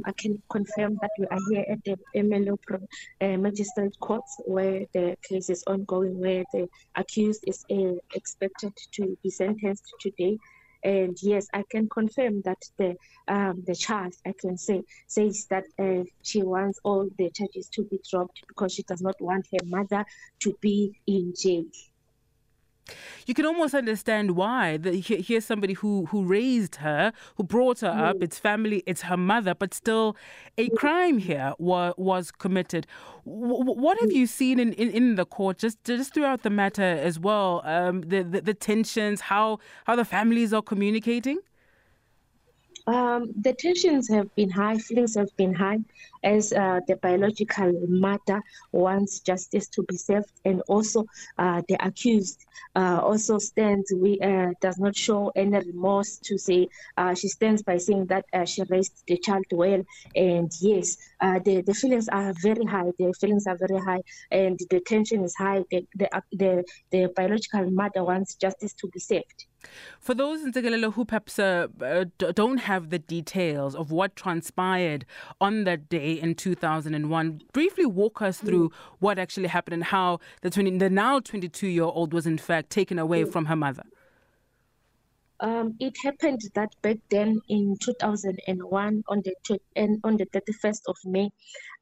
um, I can confirm that we are here at the MLO uh, Magistrate Court where the case is ongoing, where the accused is uh, expected to be sentenced today. And yes, I can confirm that the um, the child, I can say, says that uh, she wants all the charges to be dropped because she does not want her mother to be in jail you can almost understand why. The, here's somebody who who raised her, who brought her mm. up. It's family, it's her mother, but still, a crime here was was committed. W- what have you seen in, in, in, the court, just just throughout the matter as well? Um, the, the the tensions, how how the families are communicating. Um, the tensions have been high, feelings have been high, as uh, the biological mother wants justice to be served, and also uh, the accused uh, also stands, we uh, does not show any remorse to say uh, she stands by saying that uh, she raised the child well, and yes, the the feelings are very high. The feelings are very high, and the tension is high. The the the, the biological mother wants justice to be served. For those in Tegalelo who perhaps uh, uh, don't have the details of what transpired on that day in 2001, briefly walk us through what actually happened and how the, 20, the now 22 year old was in fact taken away from her mother. Um, it happened that back then in 2001, on the on the 31st of May,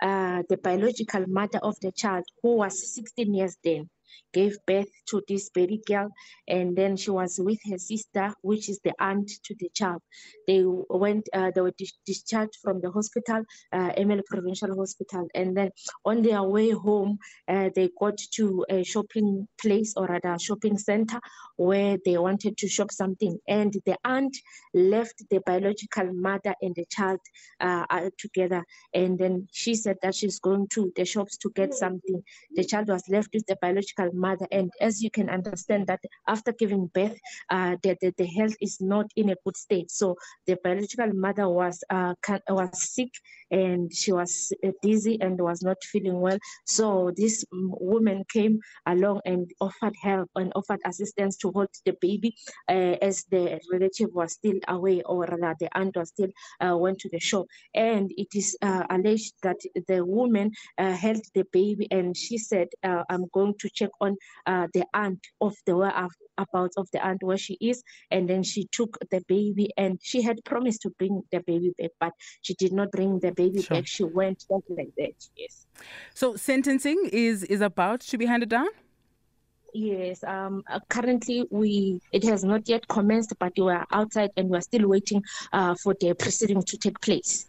uh, the biological mother of the child, who was 16 years then, gave birth to this baby girl and then she was with her sister which is the aunt to the child. They went uh, they were dis- discharged from the hospital uh, ML provincial hospital and then on their way home uh, they got to a shopping place or at a shopping center where they wanted to shop something. And the aunt left the biological mother and the child uh, together. And then she said that she's going to the shops to get something. The child was left with the biological mother. And as you can understand that after giving birth, uh, the, the, the, health is not in a good state. So the biological mother was uh, was sick and she was uh, dizzy and was not feeling well. So this woman came along and offered help and offered assistance to hold the baby uh, as the relative was still away or rather the aunt was still uh, went to the shop. And it is uh, alleged that the woman held the baby and she said, I'm going to check on uh, the aunt of the whereabouts of the aunt where she is, and then she took the baby and she had promised to bring the baby back, but she did not bring the baby sure. back. She went just like that. Yes. So sentencing is is about to be handed down. Yes, um, uh, currently we it has not yet commenced, but we are outside and we are still waiting uh, for the proceeding to take place.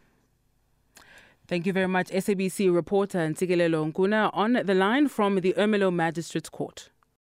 Thank you very much, SABC reporter Ntsikelelo Nkuna on the line from the Ermelo Magistrates Court.